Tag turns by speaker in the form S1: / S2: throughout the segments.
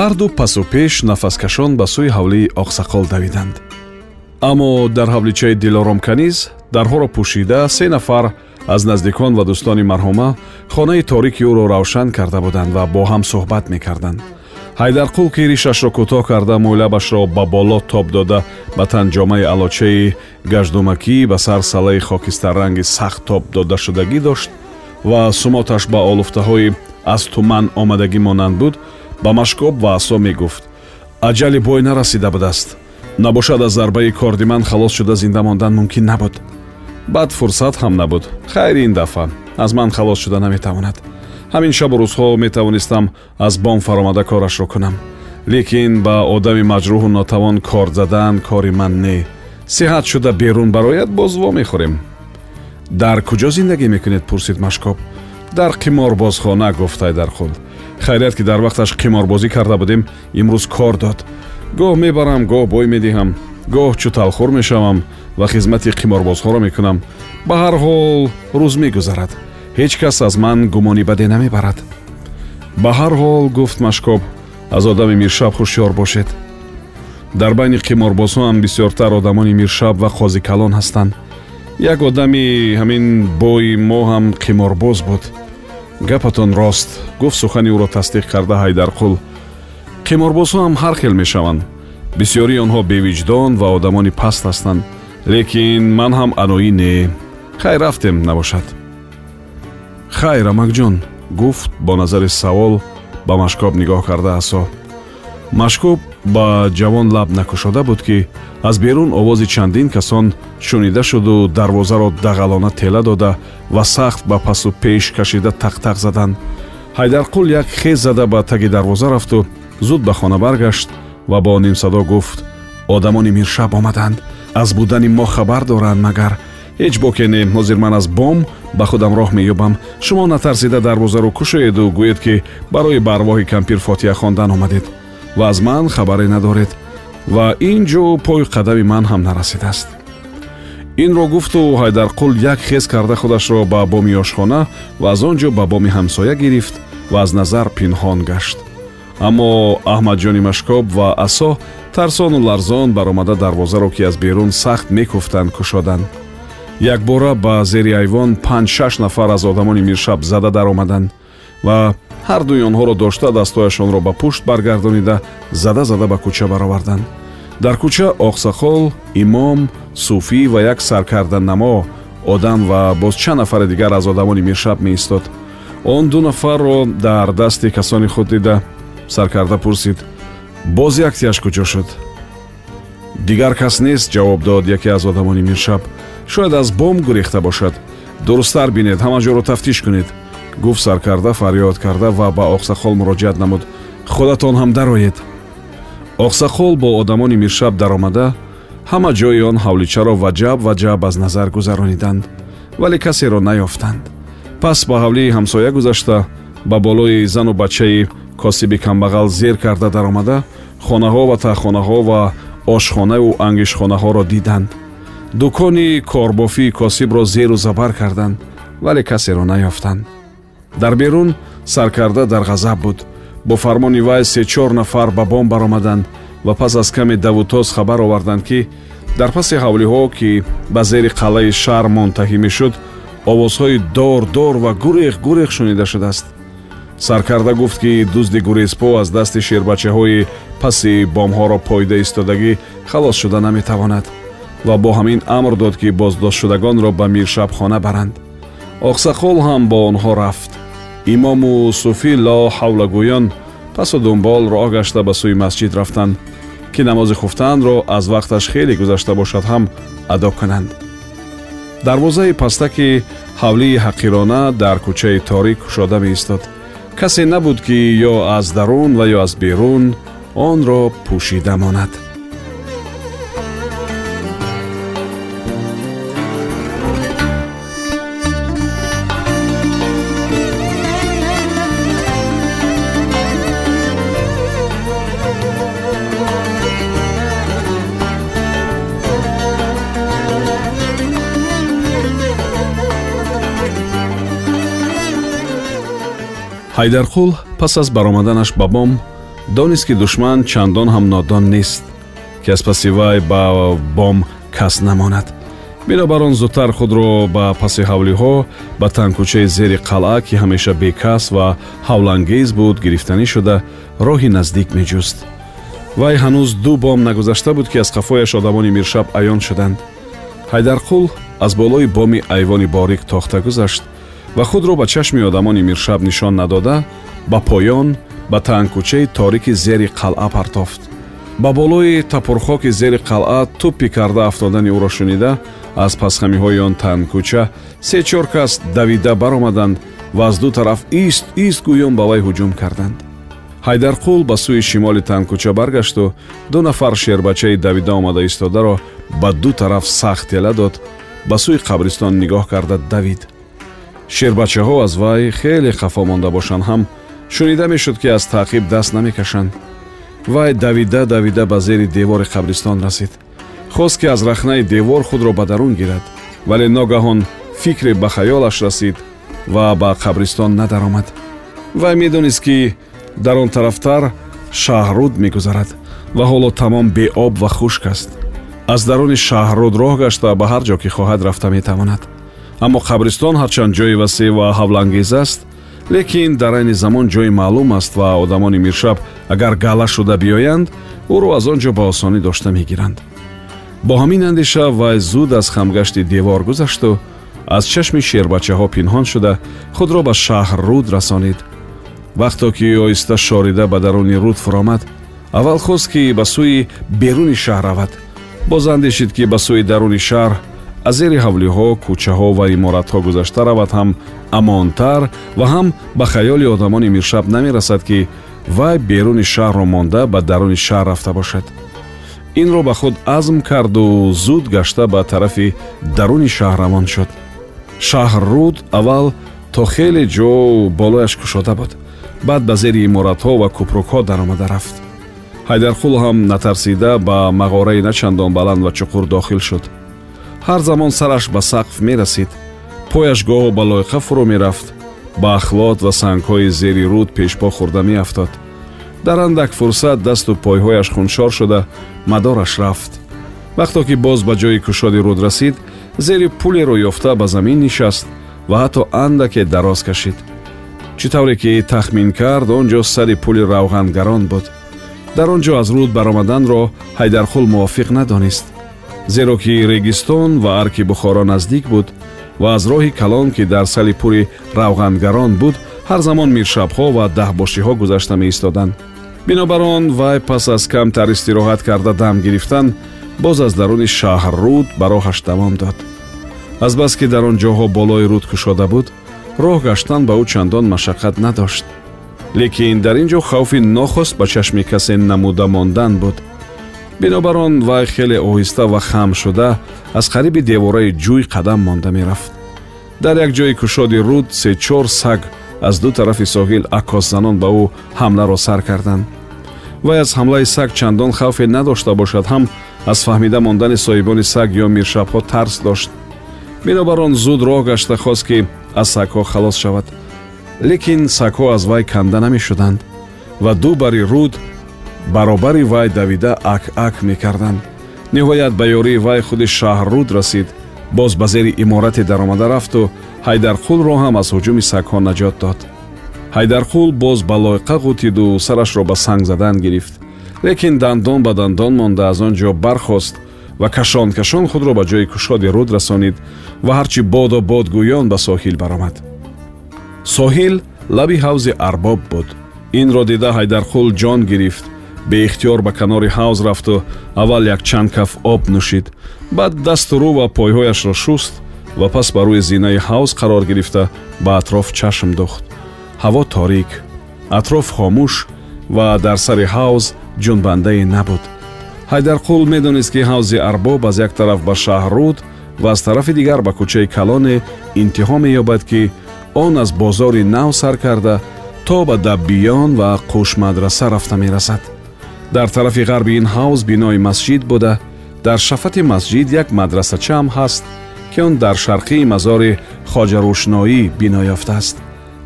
S1: ҳарду пасупеш нафаскашон ба сӯи ҳавлии оқсақол давиданд. Аммо дар ҳавличаи дилоромканиз дарҳоро пӯшида се нафар аз наздикон ва дӯстони марҳума хонаи торики ӯро равшан карда буданд ва бо ҳам суҳбат мекарданд. ҳайдарқул ки ришашро кӯтоҳ карда мӯйлабашро ба боло тоб дода ба тан ҷомаи алочаи гаждумакӣ ба сар салаи хокистарранги сахт тоб додашудагӣ дошт ва сумоташ ба олуфтаҳои аз туман омадагӣ монанд буд ба машкоб ва асо мегуфт. Аҷали бой нарасида будааст. Набошад аз зарбаи кордиман халос шуда зинда мондан мумкин набуд. Баъд фурсат ҳам набуд. Хайри ин дафъа. Аз ман халос шуда наметавонад. Ҳамин шабу рӯзҳо метавонистам аз бом фаромада корашро кунам лекин ба одами маҷрӯҳу нотавон кор задан кори ман не. Сиҳат шуда берун барояд боз во мехӯрем. Дар куҷо зиндагӣ мекунед пурсид машкоб? Дар қиморбозхона гуфт айдарқул хайрият ки дар вақташ қиморбозӣ карда будем имрӯз кор дод. Гоҳ мебарам гоҳ бой медиҳам гоҳ чӯталхӯр мешавам ва хизмати қиморбозҳоро мекунам. Ба ҳар ҳол рӯз мегузарад. Ҳеҷ кас аз ман гумони баде намебарад. Ба ҳар ҳол гуфт машкоб аз одами миршаб ҳушёр бошед. Дар байни қиморбозҳо ҳам бисёртар одамони миршаб ва қозикалон ҳастанд. Як одами ҳамин бои мо ҳам қиморбоз буд гапатон рост гуфт сухани ӯро тасдиқ карда ҳайдарқул қиморбозҳо ҳам ҳар хел мешаванд. Бисёрии онҳо бевиҷдон ва одамони паст ҳастанд. Лекин ман ҳам аноӣ не. Хайр рафтем набошад. Хайр амакҷон гуфт бо назари савол ба машкоб нигоҳ карда асо. Машкоб ба ҷавон лаб накушода буд ки аз берун овози чандин касон шунида шуду дарвозаро дағалона тела дода ва сахт ба пасу пеш кашида тақтақ заданд ҳайдарқул як хез зада ба таги дарвоза рафту зуд ба хона баргашт ва бо нимсадо гуфт одамони миршаб омаданд аз будани мо хабар доранд магар ҳеҷ боке не ҳозир ман аз бом ба худам роҳ меёбам. Шумо натарсида дарвозаро кушоеду гӯед ки барои ба арвоҳи кампир фотиҳа хондан омадед ва аз ман хабаре надоред ва ин ҷо пои қадами ман ҳам нарасидааст. Инро гуфту ҳайдарқул як хез карда худашро ба боми ошхона ва аз он ҷо ба боми ҳамсоя гирифт ва аз назар пинҳон гашт. Аммо аҳмадҷони машкоб ва асо тарсону ларзон баромада дарвозаро ки аз берун сахт мекуфтанд кушоданд. Якбора ба зери айвон панҷ-шаш нафар аз одамони миршаб зада даромаданд ва ҳардуи онҳоро дошта дастҳояшонро ба пушт баргардонида зада зада ба кӯча бароварданд. Дар кӯча оқсахол имом суфӣ ва як саркарданамо одам ва боз чанд нафари дигар аз одамони миршаб меистод. Он ду нафарро дар дасти касони худ дида. Саркарда пурсид боз яктияш куҷо шуд? Дигар кас нест ҷавоб дод яке аз одамони миршаб. Шояд аз бом гурехта бошад. Дурусттар бинед ҳама ҷоро тафтиш кунед гуфт саркарда фарёд карда ва ба оқсахол муроҷиат намуд. Худатон ҳам дароед. Оқсахол бо одамони миршаб даромада ҳама ҷои он ҳавличаро ваҷаб ваҷаб аз назар гузарониданд вале касеро наёфтанд пас ба ҳавлии ҳамсоя гузашта ба болои зану бачаи косиби камбағал зер карда даромада хонаҳо ва таххонаҳо ва ошхонаву ангишхонаҳоро диданд. Дукони корбофии косибро зеру забар карданд вале касеро наёфтанд дар берун саркарда дар ғазаб буд. Бо фармони вай сечор нафар ба бом баромаданд ва пас аз каме давутоз хабар оварданд ки дар паси ҳавлиҳо ки ба зери қалъаи шаҳр монтаҳӣ мешуд овозҳои дор дор ва гурех гурех шунида шудааст. Саркарда гуфт ки дузди гурезпо аз дасти шербачаҳои паси бомҳоро пойда истодагӣ халос шуда наметавонад ва бо ҳамин амр дод ки боздоштшудагонро ба миршабхона баранд. Оқсақол ҳам бо онҳо рафт имому суфӣ ло ҳавлагӯён пасу дунбол роҳ гашта ба сӯи масҷид рафтанд ки намози хуфтанро аз вақташ хеле гузашта бошад ҳам адо кунанд. Дарвозаи пастаки ҳавлии ҳақирона дар кӯчаи торик кушода меистод. Касе набуд ки ё аз дарун ва ё аз берун онро пӯшида монад ҳайдарқул пас аз баромаданаш ба бом донист ки душман чандон ҳам нодон нест ки аз паси вай ба бом кас намонад. Бинобар он зудтар худро ба паси ҳавлиҳо ба танкӯчаи зери қалъа ки ҳамеша бекас ва ҳавлангез буд гирифтанӣ шуда роҳи наздик меҷуст. Вай ҳанӯз ду бом нагузашта буд ки аз қафояш одамони миршаб аён шуданд. Ҳайдарқул аз болои боми айвони борик тохта гузашт ва худро ба чашми одамони миршаб нишон надода ба поён ба танкӯчаи торики зери қалъа партофт. Ба болои тапурхоки зери қалъа туппи карда афтодани ӯро шунида аз пасхамиҳои он танкӯча се чор кас давида баромаданд ва аз ду тараф ист ист гӯён ба вай ҳуҷум карданд. Ҳайдарқул ба сӯи шимоли танкӯча баргашту ду нафар шербачаи давида омада истодаро ба ду тараф сахт ела дод ба сӯи қабристон нигоҳ карда давид шербачаҳо аз вай хеле хафо монда бошанд. Ҳам шунида мешуд ки аз таъқиб даст намекашанд. Вай давида давида ба зери девори қабристон расид. Хост ки аз рахнаи девор худро ба дарун гирад вале ногаҳон фикре ба хаёлаш расид ва ба қабристон надаромад. Вай медонист ки дар он тарафтар шаҳруд мегузарад ва ҳоло тамом беоб ва хушк аст. Аз даруни шаҳруд роҳ гашта ба ҳар ҷо ки хоҳад рафта метавонад аммо қабристон ҳарчанд ҷои васеъ ва ҳавлангез аст лекин дар айни замон ҷои маълум аст ва одамони миршаб агар гала шуда биёянд ӯро аз он ҷо ба осонӣ дошта мегиранд. Бо ҳамин андеша вай зуд аз хамгашти девор гузашту аз чашми шербачаҳо пинҳон шуда худро ба шаҳр руд расонид. Вақто ки оҳиста шорида ба даруни руд фуромад аввал хост ки ба сӯи беруни шаҳр равад. Боз андешид ки ба сӯи даруни шаҳр аз зери ҳавлиҳо кӯчаҳо ва иморатҳо гузашта равад ҳам амонтар ва ҳам ба хаёли одамони миршаб намерасад ки вай беруни шаҳрро монда ба даруни шаҳр рафта бошад инро ба худ азм карду зуд гашта ба тарафи даруни шаҳр равон шуд. Шаҳрруд аввал то хеле ҷо болояш кушода буд. Баъд ба зери иморатҳо ва кӯпрукҳо даромада рафт. Ҳайдарқул ҳам натарсида ба мағораи начандон баланд ва чуқур дохил шуд ҳар замон сараш ба сақф мерасид. пояш гоҳо ба лойқа фурӯ мерафт. ба ахлот ва сангҳои зери руд пешпо хӯрда меафтод. дар андак фурсат дасту пойҳояш хуншор шуда мадораш рафт. вақто ки боз ба ҷои кушоди руд расид зери пулеро ёфта ба замин нишаст ва ҳатто андаке дароз кашид. чӣ тавре ки тахмин кард он ҷо сари пули равғангарон буд. дар он ҷо аз руд баромаданро ҳайдарқул мувофиқ надонист зеро ки регистон ва арки бухоро наздик буд ва аз роҳи калон ки дар сали пури равғангарон буд ҳар замон миршабҳо ва даҳбошиҳо гузашта меистоданд. Бинобар он вай пас аз камтар истироҳат карда дам гирифтан боз аз даруни шаҳр руд ба роҳаш давом дод. Азбаски дар он ҷоҳо болои руд кушода буд роҳ гаштан ба ӯ чандон машаққат надошт. Лекин дар ин ҷо хавфи нохост ба чашми касе намуда мондан буд бинобар он вай хеле оҳиста ва хам шуда аз қариби девораи ҷӯй қадам монда мерафт. Дар як ҷои кушоди руд се чор саг аз ду тарафи соҳил аккосзанон ба ӯ ҳамларо сар карданд. Вай аз ҳамлаи саг чандон хавфе надошта бошад ҳам аз фаҳмида мондани соҳибони саг ё миршабҳо тарс дошт. Бинобар он зуд роҳ гашта хост ки аз сагҳо халос шавад. Лекин сагҳо аз вай канда намешуданд ва ду бари руд баробари вай давида ак-ак мекарданд. Ниҳоят ба ёрии вай худи шаҳрруд расид боз ба зери иморате даромада рафту ҳайдарқулро ҳам аз ҳуҷуми сагҳо наҷот дод. Ҳайдарқул боз ба лойқа ғутиду сарашро ба санг задан гирифт. Лекин дандон ба дандон монда аз он ҷо бархост ва кашон кашон худро ба ҷои кушоди руд расонид ва ҳарчи бодо бод гӯён ба соҳил баромад. Соҳил лаби ҳавзи арбоб буд. Инро дида ҳайдарқул ҷон гирифт беихтиёр ба канори ҳавз рафту аввал якчанд каф об нӯшид. Баъд дасту рӯ ва пойҳояшро шуст ва пас ба рӯи зинаи ҳавз қарор гирифта ба атроф чашм духт ҳаво торик атроф хомӯш ва дар сари ҳавз ҷунбандае набуд. Ҳайдарқул медонист ки ҳавзи арбоб аз як тараф ба шаҳр руд ва аз тарафи дигар ба кӯчаи калоне интиҳо меёбад ки он аз бозори нав сар карда то ба даббиён ва қӯшмадраса рафта мерасад дар тарафи ғарби ин ҳавз бинои масҷид буда. Дар шафати масҷид як мадрасачаам ҳаст ки он дар шарқии мазори хоҷарӯшноӣ бино ёфтааст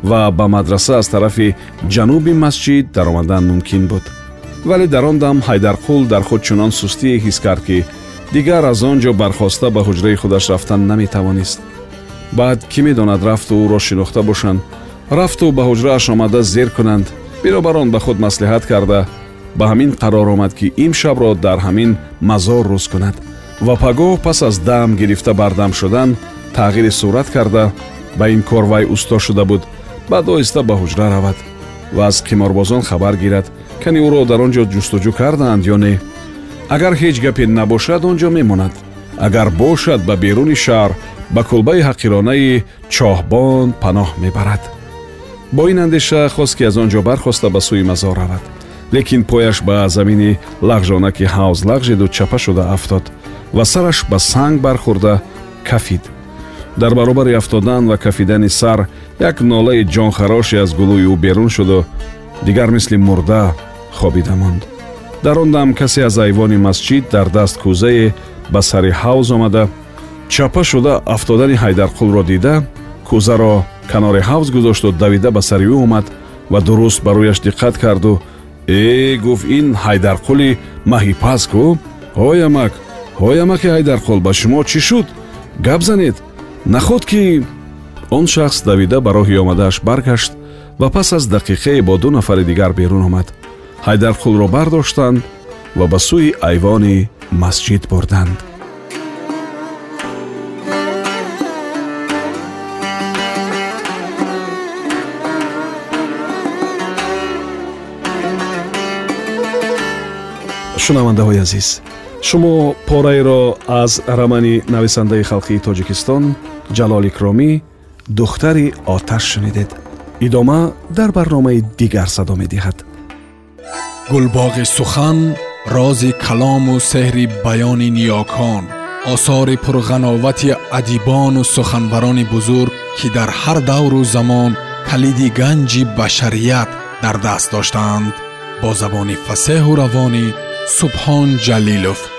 S1: ва ба мадраса аз тарафи ҷануби масҷид даромадан мумкин буд. Вале дар он дам ҳайдарқул дар худ чунон сустие ҳис кард ки дигар аз он ҷо бархоста ба ҳуҷраи худаш рафтан наметавонист. Баъд кӣ медонад рафту ӯро шинохта бошанд рафту ба ҳуҷрааш омада зер кунанд. Бинобар он ба худ маслиҳат карда ба ҳамин қарор омад ки имшабро дар ҳамин мазор рӯз кунад. Ва пагоҳ пас аз дам гирифта бардам шудан тағйири сурат карда ба ин кор вай усто шуда буд баъд оҳиста ба ҳуҷра равад ва аз қиморбозон хабар гирад кани ӯро дар он ҷо ҷустуҷӯ кардаанд ё не. Агар ҳеҷ гапе набошад он ҷо мемонад. Агар бошад ба беруни шаҳр ба кулбаи ҳақиронаи чоҳбон паноҳ мебарад. Бо ин андеша хост ки аз он ҷо бархоста ба сӯи мазор равад лекин пояш ба замини лағжонаки ҳавз лағжиду чапа шуда афтод ва сараш ба санг бархӯрда кафид. Дар баробари афтодан ва кафидани сар як нолаи ҷонхароше аз гулӯи ӯ берун шуду дигар мисли мурда хобида монд. Дар он дам касе аз айвони масҷид дар даст кӯзае ба сари ҳавз омада чапа шуда афтодани ҳайдарқулро дида кӯзаро канори ҳавз гузошту давида ба сари ӯ омад ва дуруст ба рӯяш диққат карду э гуфт ин ҳайдарқули маҳипаску ҳоямак ҳоямаки ҳайдарқул ба шумо чӣ шуд? Гап занед. Наход ки он шахс давида ба роҳи омадааш баргашт ва пас аз дақиқае бо ду нафари дигар берун омад. Ҳайдарқулро бардоштанд ва ба сӯи айвони масҷид бурданд шунавандаҳои азиз. Шумо пораеро аз рамани нависандаи халқии тоҷикистон ҷалол икромӣ духтари оташ шунидед. Идома дар барномаи дигар садо медиҳад.
S2: Гулбоғи сухан рози калому сеҳри баёни ниёкон осори пурғановати адибону суханбарони бузург ки дар ҳар давру замон калиди ганҷи башарият дар даст доштаанд бо забони фасеҳу равонӣ سبحان جلیلوف